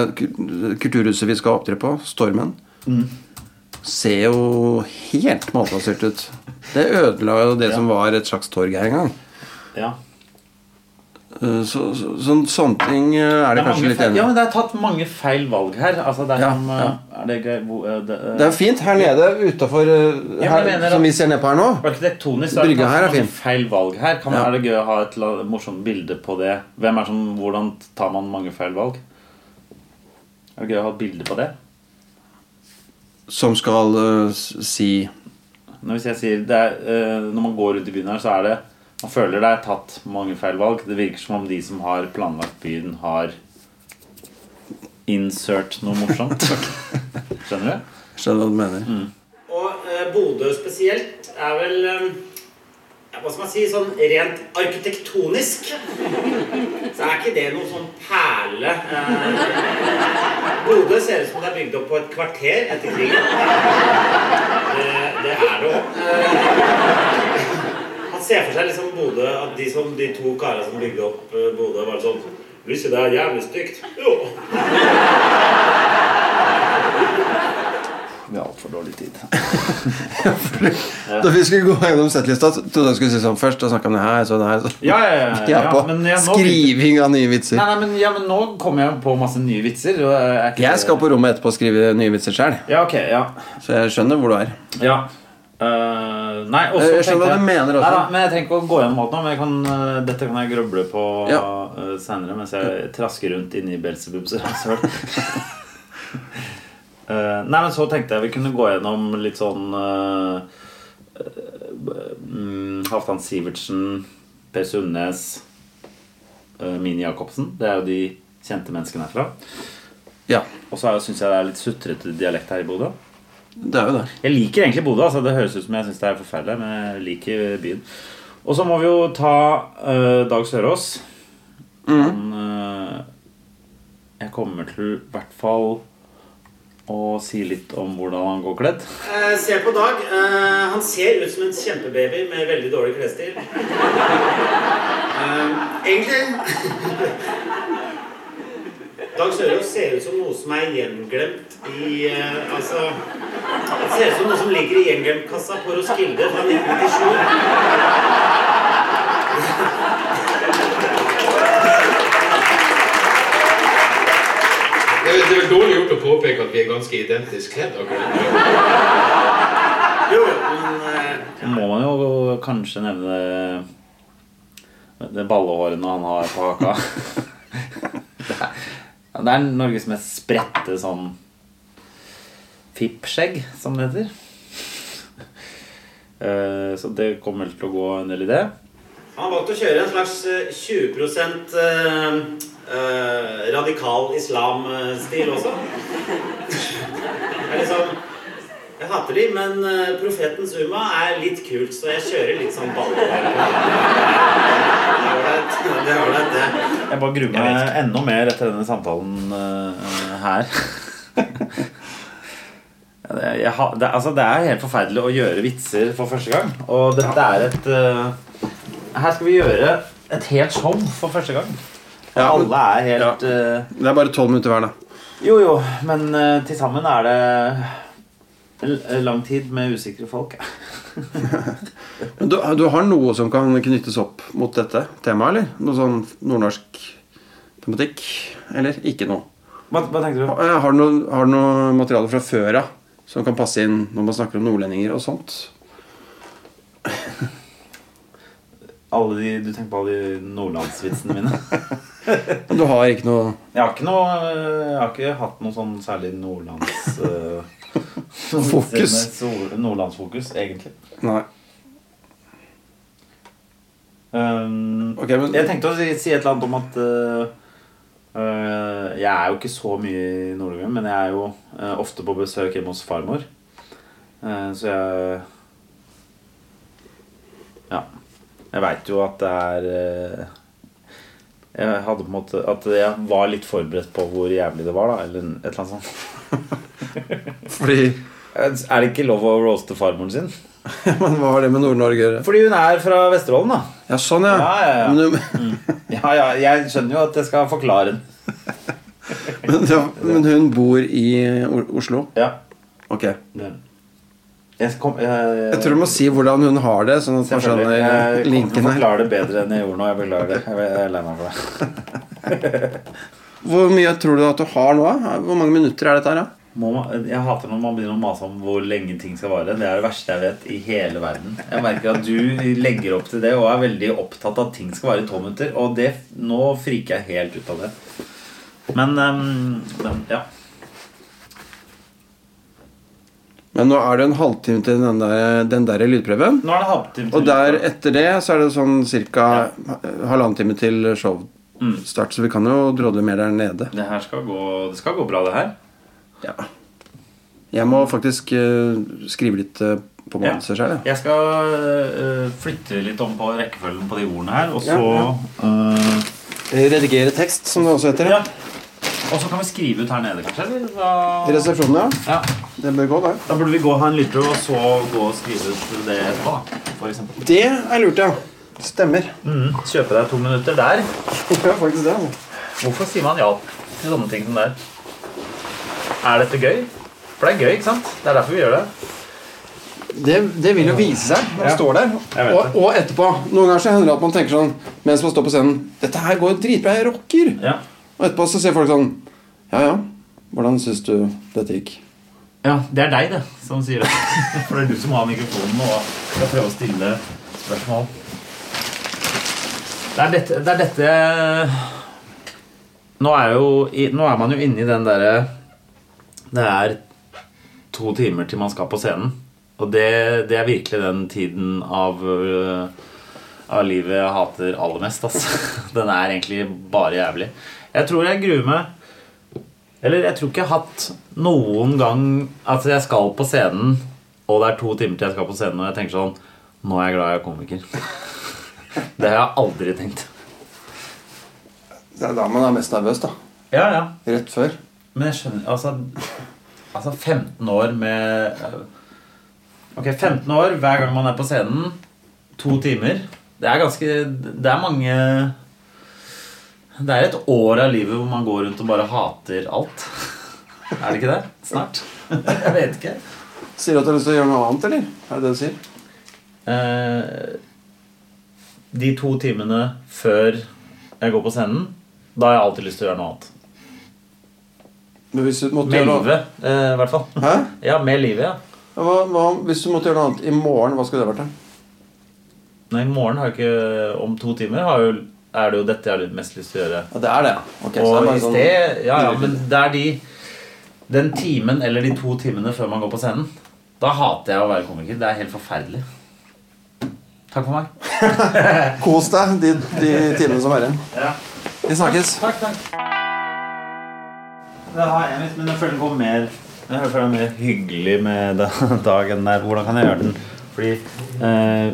[SPEAKER 1] kulturhuset vi skal opptre på, Stormen,
[SPEAKER 2] Mm.
[SPEAKER 1] Ser jo helt malplassert ut. Det ødela jo det
[SPEAKER 2] Ja.
[SPEAKER 1] som var et slags torg her en gang.
[SPEAKER 2] Ja
[SPEAKER 1] Uh, Så, så, sånn, sånne ting uh, er
[SPEAKER 2] Det
[SPEAKER 1] det
[SPEAKER 2] er
[SPEAKER 1] kanskje litt enig i.
[SPEAKER 2] ja, men det er tatt mange feil valg her. Altså, det er
[SPEAKER 1] Ja,
[SPEAKER 2] som øh,
[SPEAKER 1] ja.
[SPEAKER 2] Er det gøy det,
[SPEAKER 1] Det er fint her nede utafor som vi ser ned på her nå.
[SPEAKER 2] Arkitektonisk er
[SPEAKER 1] Brygga her er fin.
[SPEAKER 2] feil valg her. Kan,
[SPEAKER 1] Ja.
[SPEAKER 2] Er det gøy å ha et morsomt bilde på det? Hvem er som, Hvordan tar man mange feil valg? Er det gøy å ha et bilde på det?
[SPEAKER 1] Som skal uh, si
[SPEAKER 2] Når, hvis jeg sier det er, uh, når man går rundt i byen her, så er det Man føler det er tatt mange feil valg. Det virker som om de som har planlagt byen, har insert noe morsomt. Skjønner du?
[SPEAKER 1] Skjønner hva du mener.
[SPEAKER 2] Mm.
[SPEAKER 3] Og uh, Bodø spesielt er vel ja, Hva skal man si Sånn rent arkitektonisk så er ikke det noe sånn perle. Eh, Bodø ser ut som det er bygd opp på et kvarter etter krigen. Det, er det òg. Han ser for seg liksom Bodø at de, som, de to karene som bygde opp eh, Bodø, var sånn Lucy, det er jævlig stygt. Jo.
[SPEAKER 2] Vi har altfor dårlig tid.
[SPEAKER 1] Da vi skulle gå gjennom settlista, trodde jeg skulle si sånn først og snakke om det her, så det her, så
[SPEAKER 2] Ja, ja, ja.
[SPEAKER 1] Ja, ja
[SPEAKER 2] men jeg, nå,
[SPEAKER 1] skriving av nye vitser.
[SPEAKER 2] Nei, nei, men, ja, men nå kommer jeg på masse nye vitser. Er
[SPEAKER 1] Jeg skal på rommet etterpå og skrive nye vitser sjøl,
[SPEAKER 2] Ja, okay, ja.
[SPEAKER 1] så jeg skjønner hvor du er.
[SPEAKER 2] ja. Uh, nei, også
[SPEAKER 1] Jeg skjønner hva du mener.
[SPEAKER 2] Nei, da, men jeg trenger ikke å gå gjennom alt nå. Men kan, uh, dette kan jeg grøble på
[SPEAKER 1] Ja.
[SPEAKER 2] uh, seinere mens jeg trasker rundt inni belsebubser rasshøl. Eh, nei, men så tenkte jeg vi kunne gå gjennom litt sånn uh, Halvdan Sivertsen, Per Sundnes, uh, Mini Jacobsen. Det er jo de kjente menneskene herfra.
[SPEAKER 1] Ja,
[SPEAKER 2] Og så syns jeg det er litt sutrete dialekt her i Bodø.
[SPEAKER 1] det er jo det.
[SPEAKER 2] Jeg liker egentlig Bodø. Altså, det høres ut som jeg syns det er forferdelig, men jeg liker byen. Og så må vi jo ta uh, Dag Sørås.
[SPEAKER 1] Mm.
[SPEAKER 2] Han uh, Jeg kommer til i hvert fall å si litt om hvordan han går kledd.
[SPEAKER 3] Eh, se på Dag. Eh, han ser ut som en kjempebaby med veldig dårlig klesstil. Eh, egentlig Dag Sørås ser ut som noe som er gjenglemt i eh, Altså Det ser ut som noe som ligger i gjenglemtkassa på Roskilde fra 1997.
[SPEAKER 4] Det er, vel dårlig gjort å påpeke at vi er ganske identisk kledd akkurat nå.
[SPEAKER 3] Jo, men eh,
[SPEAKER 2] Så må man jo kanskje nevne det ballehårene han har på haka. Det er, det er Norges mest spredte sånn fippskjegg, som det heter. Eh, Så det kommer vel til å gå en del i det.
[SPEAKER 3] han valgte å kjøre en slags eh, 20 eh, radikal islam-stil også. Det er liksom Jeg hater de, men eh, profetens umma er litt kult, så jeg kjører litt sånn ball Det er ålreit, det. det.
[SPEAKER 2] Jeg bare gruer meg enda mer etter denne samtalen uh, her. Jeg, ha, det, altså, det er helt forferdelig å gjøre vitser for første gang. Og dette er et uh, Her skal vi gjøre et helt show for første gang.
[SPEAKER 1] Ja, men-
[SPEAKER 2] Alle er helt ja.
[SPEAKER 1] Det er bare tolv minutter hver, da.
[SPEAKER 2] Jo, jo, men uh, til sammen er det lang tid med usikre folk.
[SPEAKER 1] Men du, du har noe som kan knyttes opp mot dette temaet, eller? Noe sånn nordnorsk tematikk? Eller ikke noe?
[SPEAKER 2] Hva, hva tenker du?
[SPEAKER 1] Har, Har du noe, har du noe materiale fra før av som kan passe inn når man snakker om nordlendinger og sånt?
[SPEAKER 2] Alle de, du tenker på alle de nordlandsvitsene mine?
[SPEAKER 1] Men du har ikke noe
[SPEAKER 2] Jeg har ikke noe Jeg har ikke hatt noe sånn særlig nordlands... eh,
[SPEAKER 1] Fokus.
[SPEAKER 2] Nordlandsfokus, egentlig.
[SPEAKER 1] Nei.
[SPEAKER 2] Um,
[SPEAKER 1] okay, men
[SPEAKER 2] Jeg tenkte å si, si et eller annet om at uh, uh, Jeg er jo ikke så mye i Nord-Norge, men jeg er jo uh, ofte på besøk hjemme hos farmor. Så jeg Ja. Jeg veit jo at det er Jeg hadde på en måte At jeg var litt forberedt på hvor jævlig det var, da. Eller et eller annet sånt.
[SPEAKER 1] Fordi
[SPEAKER 2] Er det ikke lov å roaste farmoren sin?
[SPEAKER 1] Men hva har det med Nord-Norge å gjøre?
[SPEAKER 2] Fordi hun er fra Vesterålen, da.
[SPEAKER 1] Ja, sånn, ja.
[SPEAKER 2] Ja, ja, ja.
[SPEAKER 1] Men, du,
[SPEAKER 2] Ja, ja, jeg skjønner jo at jeg skal forklare den.
[SPEAKER 1] men, ja, men hun bor i Oslo?
[SPEAKER 2] Ja.
[SPEAKER 1] Ok.
[SPEAKER 2] Jeg, kom, jeg,
[SPEAKER 1] Jeg tror du må si hvordan hun har det, sånn at man skjønner
[SPEAKER 2] Jeg kommer til å
[SPEAKER 1] linken her.
[SPEAKER 2] forklare det bedre enn jeg gjorde nå. Jeg beklager det. Jeg jeg er lei meg for det.
[SPEAKER 1] Hvor mye tror du at du har nå? Hvor mange minutter er dette her, da?
[SPEAKER 2] Man, jeg hater når man begynner å mase om hvor lenge ting skal vare. Det er det verste jeg vet i hele verden. Jeg merker at du legger opp til det og er veldig opptatt av at ting skal vare i tolv minutter. Og det, nå friker jeg helt ut av det. Men, um, men ja.
[SPEAKER 1] Men nå er det en halvtime til den der, den der lydprøven.
[SPEAKER 2] Nå er det halvtime til
[SPEAKER 1] Og der etter det så er det sånn ca. halvannen time til showstart. Så vi kan jo drodle mer der nede.
[SPEAKER 2] Det her skal gå, det skal gå bra, det her.
[SPEAKER 1] Ja. Jeg må faktisk uh, skrive litt uh, på
[SPEAKER 2] Ja.
[SPEAKER 1] manuset sjøl.
[SPEAKER 2] Jeg skal uh, flytte litt om på rekkefølgen på de ordene her, og så
[SPEAKER 1] Ja,
[SPEAKER 2] øh,
[SPEAKER 1] Redigere tekst, som det også heter.
[SPEAKER 2] ja. Og så kan vi skrive ut her nede, kanskje? Eller?
[SPEAKER 1] I resepsjonen, ja.
[SPEAKER 2] ja.
[SPEAKER 1] Det bør gå, det.
[SPEAKER 2] da burde vi gå og ha en lytter, og så gå og skrive ut det etterpå. da, For eksempel.
[SPEAKER 1] Det er lurt, ja. Stemmer.
[SPEAKER 2] Mhm. Kjøpe deg to minutter der.
[SPEAKER 1] Ja, faktisk det. altså.
[SPEAKER 2] Hvorfor sier man ja til sånne ting som det er? Er dette gøy? For det er gøy, ikke sant? Det er derfor vi gjør det.
[SPEAKER 1] Det, det vil jo vise seg når man
[SPEAKER 2] Ja.
[SPEAKER 1] står der.
[SPEAKER 2] Jeg vet
[SPEAKER 1] Og, og etterpå. Noen ganger så hender det at man tenker sånn mens man står på scenen Dette her går dritbra, jeg rocker.
[SPEAKER 2] Ja.
[SPEAKER 1] Og etterpå så sier folk sånn Ja, ja. Hvordan syns du dette gikk?
[SPEAKER 2] Ja, det er deg det som sier det. For det er du som har mikrofonen og skal prøve å stille spørsmål. Det er dette, det er dette nå, er jo, nå er man jo inne i den derre Det er to timer til man skal på scenen. Og det, det er virkelig den tiden av, av livet jeg hater aller mest. Altså. Den er egentlig bare jævlig. Jeg tror jeg gruer meg eller jeg tror ikke jeg har hatt noen gang at jeg skal på scenen, og det er to timer til jeg skal på scenen, og jeg tenker sånn Nå er jeg glad jeg er komiker. Det har jeg aldri tenkt.
[SPEAKER 1] Det er da man er mest nervøs, da.
[SPEAKER 2] Ja, ja.
[SPEAKER 1] Rett før.
[SPEAKER 2] Men jeg skjønner Altså, altså 15 år med Ok, 15 år hver gang man er på scenen. To timer. Det er ganske Det er mange Det er et år av livet hvor man går rundt og bare hater alt. Er det ikke det? Snart? Jeg vet ikke.
[SPEAKER 1] Sier du at du har lyst til å gjøre noe annet, eller? Er det det du sier?
[SPEAKER 2] Eh, de to timene før jeg går på scenen, da har jeg alltid lyst til å gjøre noe annet.
[SPEAKER 1] Men hvis du måtte
[SPEAKER 2] Med
[SPEAKER 1] gjøre noe
[SPEAKER 2] livet, eh, hvert fall.
[SPEAKER 1] Hæ?
[SPEAKER 2] Ja, med livet, ja.
[SPEAKER 1] Ja, Hva, hva, hvis du måtte gjøre noe annet i morgen, hva skulle det vært? da?
[SPEAKER 2] Nei, i morgen har jeg ikke Om to timer har jeg jo, er det jo dette jeg har mest lyst til å gjøre.
[SPEAKER 1] Og det er det, ja. og det er
[SPEAKER 2] i
[SPEAKER 1] sånn-
[SPEAKER 2] sted Ja, ja, men det er de Den timen eller de to timene før man går på scenen, da hater jeg å være komiker. Det er helt forferdelig. Takk for meg.
[SPEAKER 1] Kos deg de, de timene som er igjen.
[SPEAKER 2] Ja.
[SPEAKER 1] Vi snakkes.
[SPEAKER 2] Takk, takk. Det har jeg litt, men jeg føler det går mer Jeg føler det er mer hyggelig med dagen der. Hvordan kan jeg gjøre den? Fordi eh,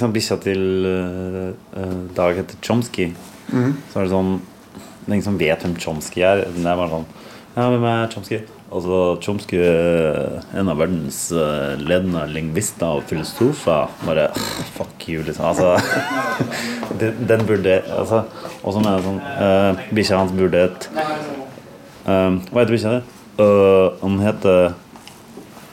[SPEAKER 2] sant, Bikkja til eh, eh, Dag heter Chomsky. Så er det sånn Det er ingen som vet hvem Chomsky er. Den er bare sånn Ja, hvem er Chomsky? Altså, Chomsky er en av verdens eh, ledende lingvister og filosofer. Bare fuck you, liksom. Altså, den, den burde altså, Og så mener jeg sånn uh, Bikkja hans burde et uh, Hva heter bikkja di? Uh, han heter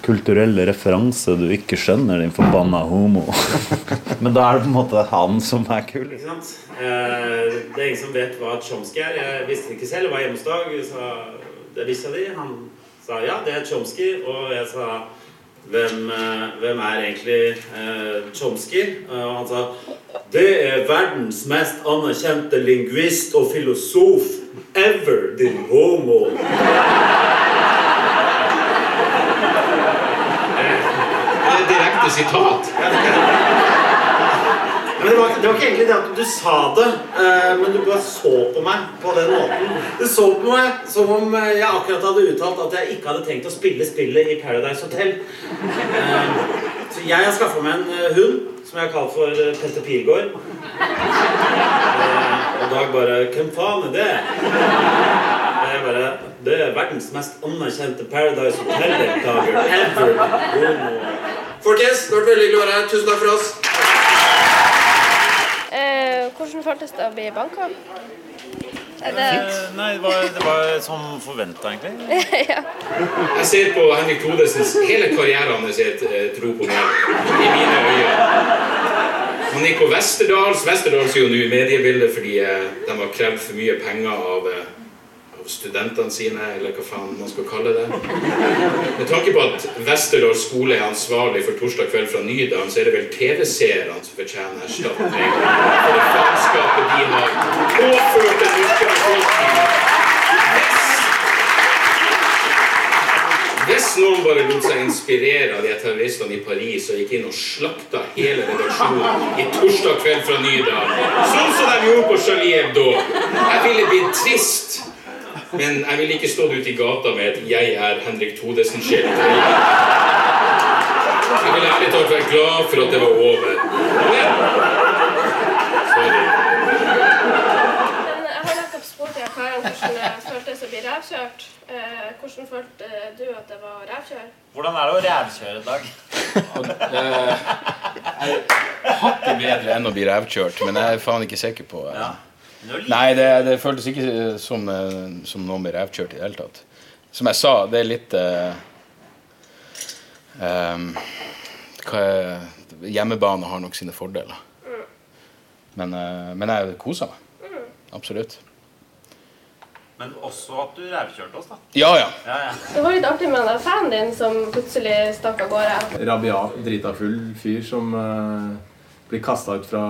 [SPEAKER 2] Kulturell referanse du ikke skjønner, din forbanna homo. Men da er det på en måte han som er kul.
[SPEAKER 3] Ikke sant? Eh, det er ingen som vet hva Chomsky er. Jeg visste det ikke selv. Jeg var hjemmesdag. Sa det er bikkja di. Han sa ja, det er Chomsky. Og jeg sa hvem, eh, hvem er egentlig eh, Chomsky? Og han sa det er verdens mest anerkjente lingvist og filosof ever, din homo.
[SPEAKER 4] Er direkte sitat.
[SPEAKER 3] Men det var, det var ikke egentlig det at du sa det, eh, men du bare så på meg på den måten. Du så på meg som om eh, jeg akkurat hadde uttalt at jeg ikke hadde tenkt å spille spillet i Paradise Hotel. Eh, så jeg har skaffa meg en eh, hund som jeg har kalt for eh, Petter Pilgaard. Eh, og Dag bare Hvem faen er det? Jeg bare Det er verdens mest anerkjente Paradise Hotel-deltaker ever. Homo.
[SPEAKER 4] Folkens, det har vært veldig hyggelig å være her. Tusen takk for oss.
[SPEAKER 5] Eh, hvordan føltes det å bli banka? Er det Fint.
[SPEAKER 2] Nei, det var, det var som forventa, egentlig.
[SPEAKER 5] ja.
[SPEAKER 4] Jeg ser på Henrik Todesens hele karriere hans er et eh, tro på meg I mine øyne. Han gikk på Westerdals. Westerdals er jo nå i mediebildet fordi eh, de har krevd for mye penger eh, av studentene sine, eller hva faen man skal kalle det. Med tanke på at Westerdals skole er ansvarlig for Torsdag kveld fra Nydalen, så er det vel TV-seerne som fortjener erstatning for det faenskapet de har påført den norske befolkningen. Hvis noen bare lot seg inspirere av de terroristene i Paris og gikk inn og slakta hele redaksjonen i torsdag kveld fra Nydalen, sånn som de gjorde på Charlie Hebdo Jeg ville blitt trist, men jeg ville ikke stått ute i gata med et 'Jeg er Henrik Thodesen'-skilt. Jeg ville ærlig talt være glad for at det var over. Men Sorry.
[SPEAKER 5] Men jeg har nettopp spurt de her karene hvordan det føltes å bli revkjørt. Eh, hvordan følte du at det var å?
[SPEAKER 2] Hvordan er det å revkjøre i dag?
[SPEAKER 4] hakket bedre enn å bli revkjørt, men jeg er faen ikke sikker på eh. Nei, det, det føltes ikke eh, som, eh, som noen ble revkjørt i det hele tatt. Som jeg sa, det er litt uh, um, er, Hjemmebane har nok sine fordeler. Men, uh, men jeg kosa meg. Absolutt.
[SPEAKER 2] Men også at du revkjørte oss, da.
[SPEAKER 4] Ja, ja.
[SPEAKER 2] Ja, ja.
[SPEAKER 5] Det var litt artig med den fanen din som plutselig stakk av gårde.
[SPEAKER 6] rabiat, drita full fyr som uh, blir kasta ut fra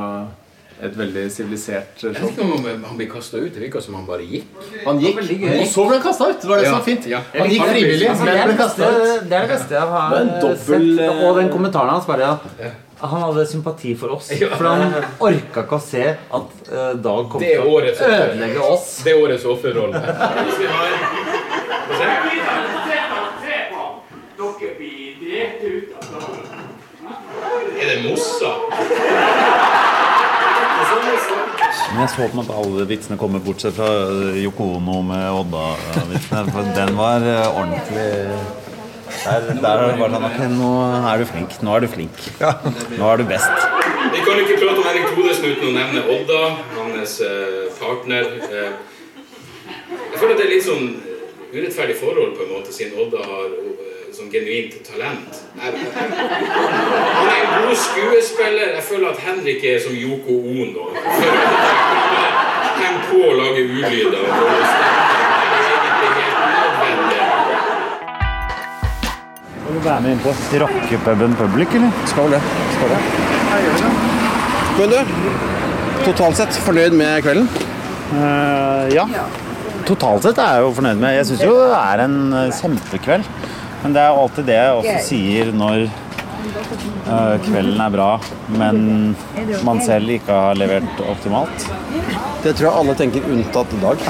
[SPEAKER 6] et veldig sivilisert
[SPEAKER 4] Jeg
[SPEAKER 6] show.
[SPEAKER 4] vet ikke om han- han blir kasta ut. Det virka som han bare gikk.
[SPEAKER 6] Han gikk, og så ble han kasta ut! Det var det som var fint.
[SPEAKER 4] Ja.
[SPEAKER 6] Han gikk frivillig,
[SPEAKER 7] Altså,
[SPEAKER 6] men
[SPEAKER 7] det, er
[SPEAKER 6] ble
[SPEAKER 7] det,
[SPEAKER 6] kasta
[SPEAKER 7] beste,
[SPEAKER 6] ut.
[SPEAKER 7] det er det beste jeg har
[SPEAKER 6] Det er en
[SPEAKER 7] eh,
[SPEAKER 6] dobbel,
[SPEAKER 7] sett.
[SPEAKER 6] eh,
[SPEAKER 7] Og den kommentaren hans bare ja, Han hadde sympati for oss. For han orka ikke å se at uh, Dag kom til å ødelegge oss.
[SPEAKER 4] Det er årets offerrolle. Er det Mossa?
[SPEAKER 2] Jeg så på en måte alle vitsene komme, bortsett fra eh, Yoko Ono med Odda-vitsene. For den var eh, ordentlig Der, der er det bare sånn Ok, nå er du flink. Nå er du flink. Nå er du best.
[SPEAKER 4] Vi kan ikke prate om Henrik Thodesen uten å nevne Odda, hans eh, partner. Jeg føler at det er litt sånn urettferdig forhold, på en måte, siden Odda har eh, sånn genuint talent. Jeg, han er en god skuespiller. Jeg føler at Henrik er som Yoko Ono. Heng på og lage ulyder. er.
[SPEAKER 2] Skal du være med inn på rockepuben Public, eller?
[SPEAKER 1] Skal vel det. Skal det. Men du, totalt sett fornøyd med kvelden?
[SPEAKER 2] Uh, ja. Totalt sett er jeg jo fornøyd med. Jeg syns jo det er en eh, kjempekveld. Men det er jo alltid det jeg også sier når uh, kvelden er bra, men man selv ikke har levert optimalt.
[SPEAKER 1] Det tror jeg alle tenker unntatt Dag.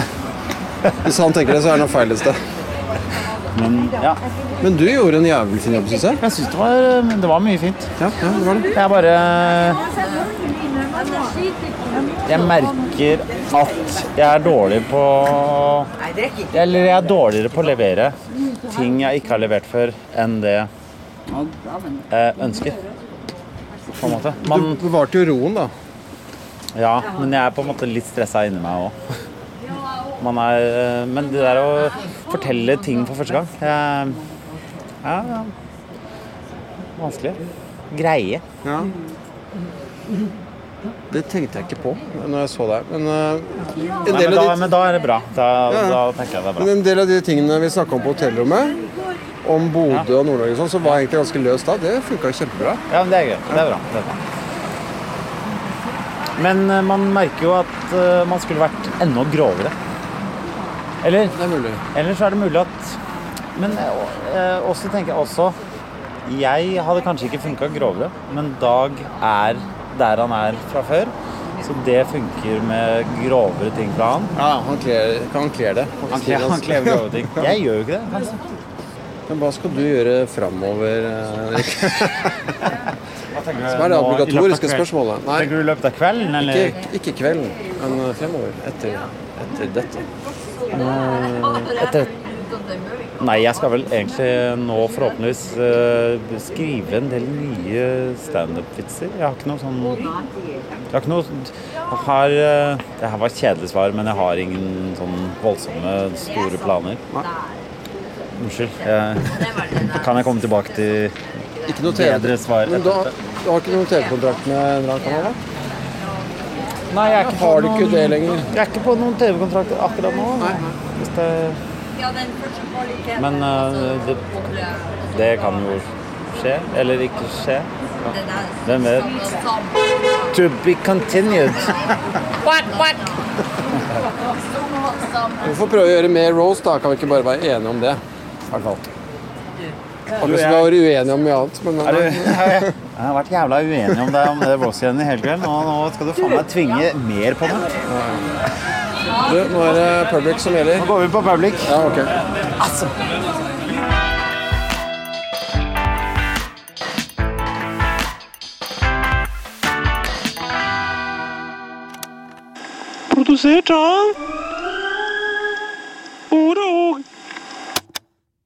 [SPEAKER 1] Hvis han tenker det, så er det noe feil et sted.
[SPEAKER 2] Men ja,
[SPEAKER 1] Men du gjorde en jævlig fin jobb, syns jeg.
[SPEAKER 2] jeg syns det, var- det var mye fint.
[SPEAKER 1] Ja, ja, det var det.
[SPEAKER 2] Jeg bare Jeg merker at jeg er dårlig på Eller jeg er dårligere på å levere ting jeg ikke har levert før, enn det jeg ønsker. På en måte. Man,
[SPEAKER 1] Du bevarte jo roen, da.
[SPEAKER 2] ja, men jeg er på en måte litt stressa inni meg òg. Man eh, Men det der å fortelle ting for første gang jeg, Ja, ja. Vanskelig. Greie.
[SPEAKER 1] Ja. Det tenkte jeg ikke på når jeg så deg. Men, uh, en,
[SPEAKER 2] Nei, men, da,
[SPEAKER 1] de,
[SPEAKER 2] men da er det bra. Da,
[SPEAKER 1] Ja, ja.
[SPEAKER 2] da tenker jeg det er bra.
[SPEAKER 1] men en del av de tingene vi snakka om på hotellrommet, om Bodø og Nord-Norge, og sånn, så var egentlig ganske løst da. Det funka kjempebra.
[SPEAKER 2] Ja, men det er gøy. Det er bra. Det er bra. Men uh, man merker jo at uh, man skulle vært enda grovere. Eller,
[SPEAKER 1] Det er mulig.
[SPEAKER 2] eller så er det mulig at Men også tenker jeg også Jeg hadde kanskje ikke funka grovere, men Dag er der han er fra før. Så det funker med grovere ting fra han.
[SPEAKER 1] Ja, han kler, han kler det.
[SPEAKER 2] Han kler, han kler grove ting. Jeg gjør jo ikke det.
[SPEAKER 1] Men hva skal du gjøre framover? Erik?
[SPEAKER 2] Tenker du
[SPEAKER 1] Hva er det obligatoriske spørsmålet? Nei,
[SPEAKER 2] Tenker du i løpet av kvelden, eller?
[SPEAKER 1] ikke, ikke kvelden, men fremover. Etter, etter dette.
[SPEAKER 2] Etter Nei, jeg skal vel egentlig nå forhåpentligvis eh, skrive en del nye standup-vitser. Jeg har ikke noe sånn Jeg har ikke noe jeg har, eh, Det her var et kjedelig svar, men jeg har ingen sånn voldsomme, store planer. Nei. Unnskyld. Jeg, kan jeg komme tilbake til
[SPEAKER 1] Ikke noe
[SPEAKER 2] bedre svar?
[SPEAKER 1] Men du, har- du har ikke noen TV-kontrakt med en eller annen kanal? da?
[SPEAKER 2] Nei, jeg er ikke på
[SPEAKER 1] Har du ikke det lenger?
[SPEAKER 2] Jeg er ikke på noen TV-kontrakter akkurat nå. Nei. Hvis det, men uh, det, det kan jo skje, eller ikke skje. Hvem vet? To be continued.
[SPEAKER 1] Vi får prøve å gjøre mer roast, da. Kan vi ikke bare være enige om det? I hvert fall. Akkurat som vi var uenige om mye annet. Men,
[SPEAKER 2] Er du, jeg har vært jævla uenig om deg om det roast-greiene hele kvelden, og nå skal du faen meg tvinge mer på meg.
[SPEAKER 1] Du, nå er det public som gjelder.
[SPEAKER 2] Nå går vi på public.
[SPEAKER 1] Ja, ok.
[SPEAKER 3] Produsert av